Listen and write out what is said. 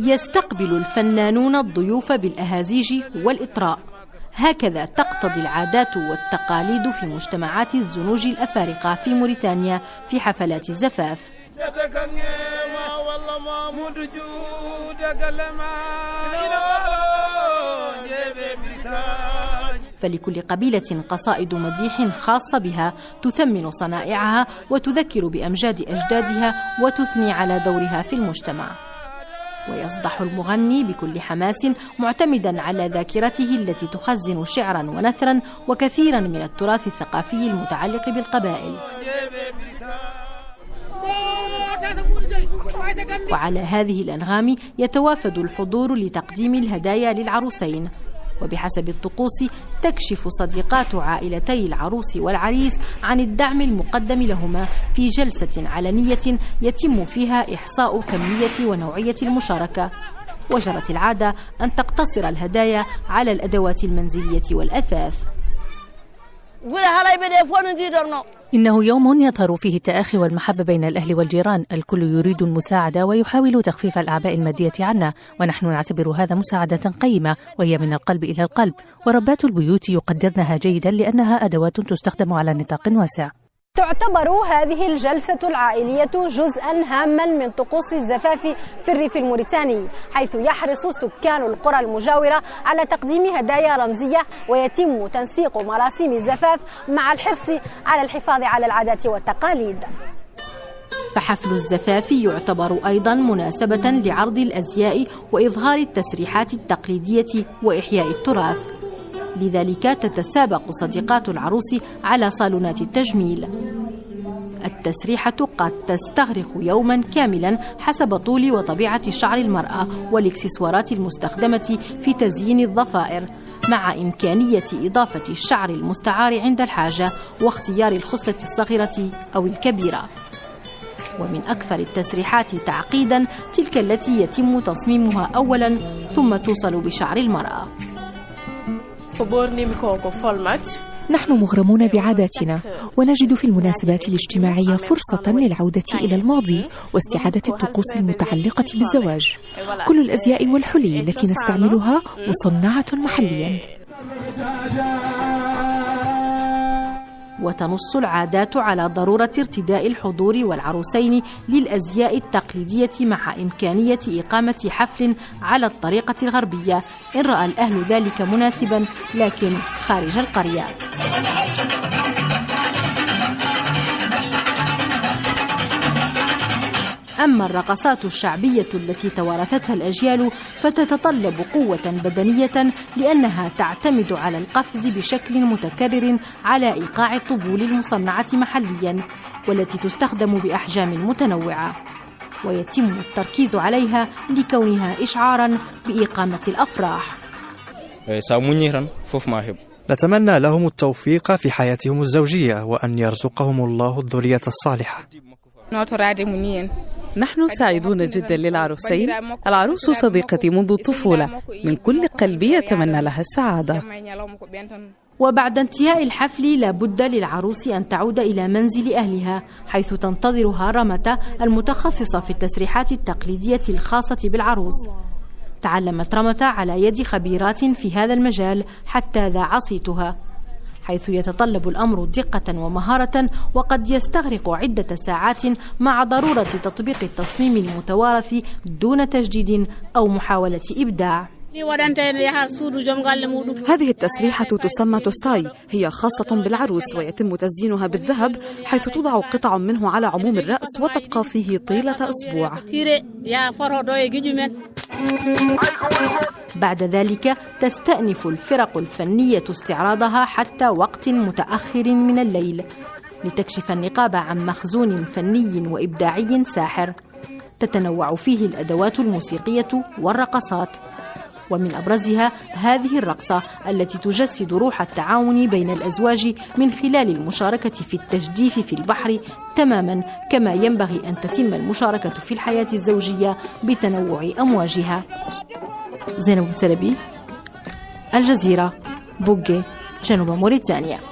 يستقبل الفنانون الضيوف بالأهازيج والإطراء. هكذا تقتضي العادات والتقاليد في مجتمعات الزنوج الأفارقة في موريتانيا في حفلات الزفاف. فلكل قبيلة قصائد مديح خاصة بها تثمن صنائعها وتذكر بأمجاد أجدادها وتثني على دورها في المجتمع. ويصدح المغني بكل حماس معتمدا على ذاكرته التي تخزن شعرا ونثرا وكثيرا من التراث الثقافي المتعلق بالقبائل. وعلى هذه الأنغام يتوافد الحضور لتقديم الهدايا للعروسين. وبحسب الطقوس تكشف صديقات عائلتي العروس والعريس عن الدعم المقدم لهما في جلسة علنية يتم فيها إحصاء كمية ونوعية المشاركة. وجرت العادة أن تقتصر الهدايا على الأدوات المنزلية والأثاث. إنه يوم يظهر فيه التآخي والمحبة بين الأهل والجيران الكل يريد المساعدة ويحاول تخفيف الأعباء المادية عنا ونحن نعتبر هذا مساعدة قيمة وهي من القلب إلى القلب وربات البيوت يقدرنها جيدا لأنها أدوات تستخدم على نطاق واسع. تعتبر هذه الجلسة العائلية جزءا هاما من طقوس الزفاف في الريف الموريتاني حيث يحرص سكان القرى المجاورة على تقديم هدايا رمزية ويتم تنسيق مراسم الزفاف مع الحرص على الحفاظ على العادات والتقاليد. فحفل الزفاف يعتبر أيضا مناسبة لعرض الأزياء وإظهار التسريحات التقليدية وإحياء التراث. لذلك تتسابق صديقات العروس على صالونات التجميل. التسريحة قد تستغرق يوما كاملا حسب طول وطبيعة شعر المرأة والإكسسوارات المستخدمة في تزيين الضفائر مع إمكانية إضافة الشعر المستعار عند الحاجة واختيار الخصلة الصغيرة أو الكبيرة. ومن أكثر التسريحات تعقيدا تلك التي يتم تصميمها أولا ثم توصل بشعر المرأة. نحن مغرمون بعاداتنا ونجد في المناسبات الاجتماعية فرصة للعودة إلى الماضي واستعادة الطقوس المتعلقة بالزواج. كل الأزياء والحلي التي نستعملها مصنعة محليا. وتنص العادات على ضرورة ارتداء الحضور والعروسين للأزياء التقليدية مع إمكانية إقامة حفل على الطريقة الغربية. إن رأى الأهل ذلك مناسبا لكن خارج القرية. أما الرقصات الشعبية التي توارثتها الأجيال فتتطلب قوة بدنية لأنها تعتمد على القفز بشكل متكرر على إيقاع الطبول المصنعة محليا والتي تستخدم بأحجام متنوعة. ويتم التركيز عليها لكونها إشعارا بإقامة الأفراح. نتمنى لهم التوفيق في حياتهم الزوجية وأن يرزقهم الله الذرية الصالحة. نحن سعيدون جدا للعروسين. العروس صديقتي منذ الطفولة من كل قلبي أتمنى لها السعادة. وبعد انتهاء الحفل لا بد للعروس أن تعود إلى منزل أهلها حيث تنتظرها رمة المتخصصة في التسريحات التقليدية الخاصة بالعروس. تعلمت رمة على يد خبيرات في هذا المجال حتى ذاع صيتها حيث يتطلب الأمر دقة ومهارة وقد يستغرق عدة ساعات مع ضرورة تطبيق التصميم المتوارث دون تجديد أو محاولة إبداع. هذه التسريحة تسمى توستاي. هي خاصة بالعروس ويتم تزيينها بالذهب حيث توضع قطع منه على عموم الرأس وتبقى فيه طيلة أسبوع. بعد ذلك تستأنف الفرق الفنية استعراضها حتى وقت متأخر من الليل لتكشف النقاب عن مخزون فني وإبداعي ساحر. تتنوع فيه الأدوات الموسيقية والرقصات. ومن أبرزها هذه الرقصة التي تجسد روح التعاون بين الأزواج من خلال المشاركة في التجديف في البحر تماما كما ينبغي أن تتم المشاركة في الحياة الزوجية بتنوع أمواجها. زينب الجزيرة بوغي جنوب موريتانيا.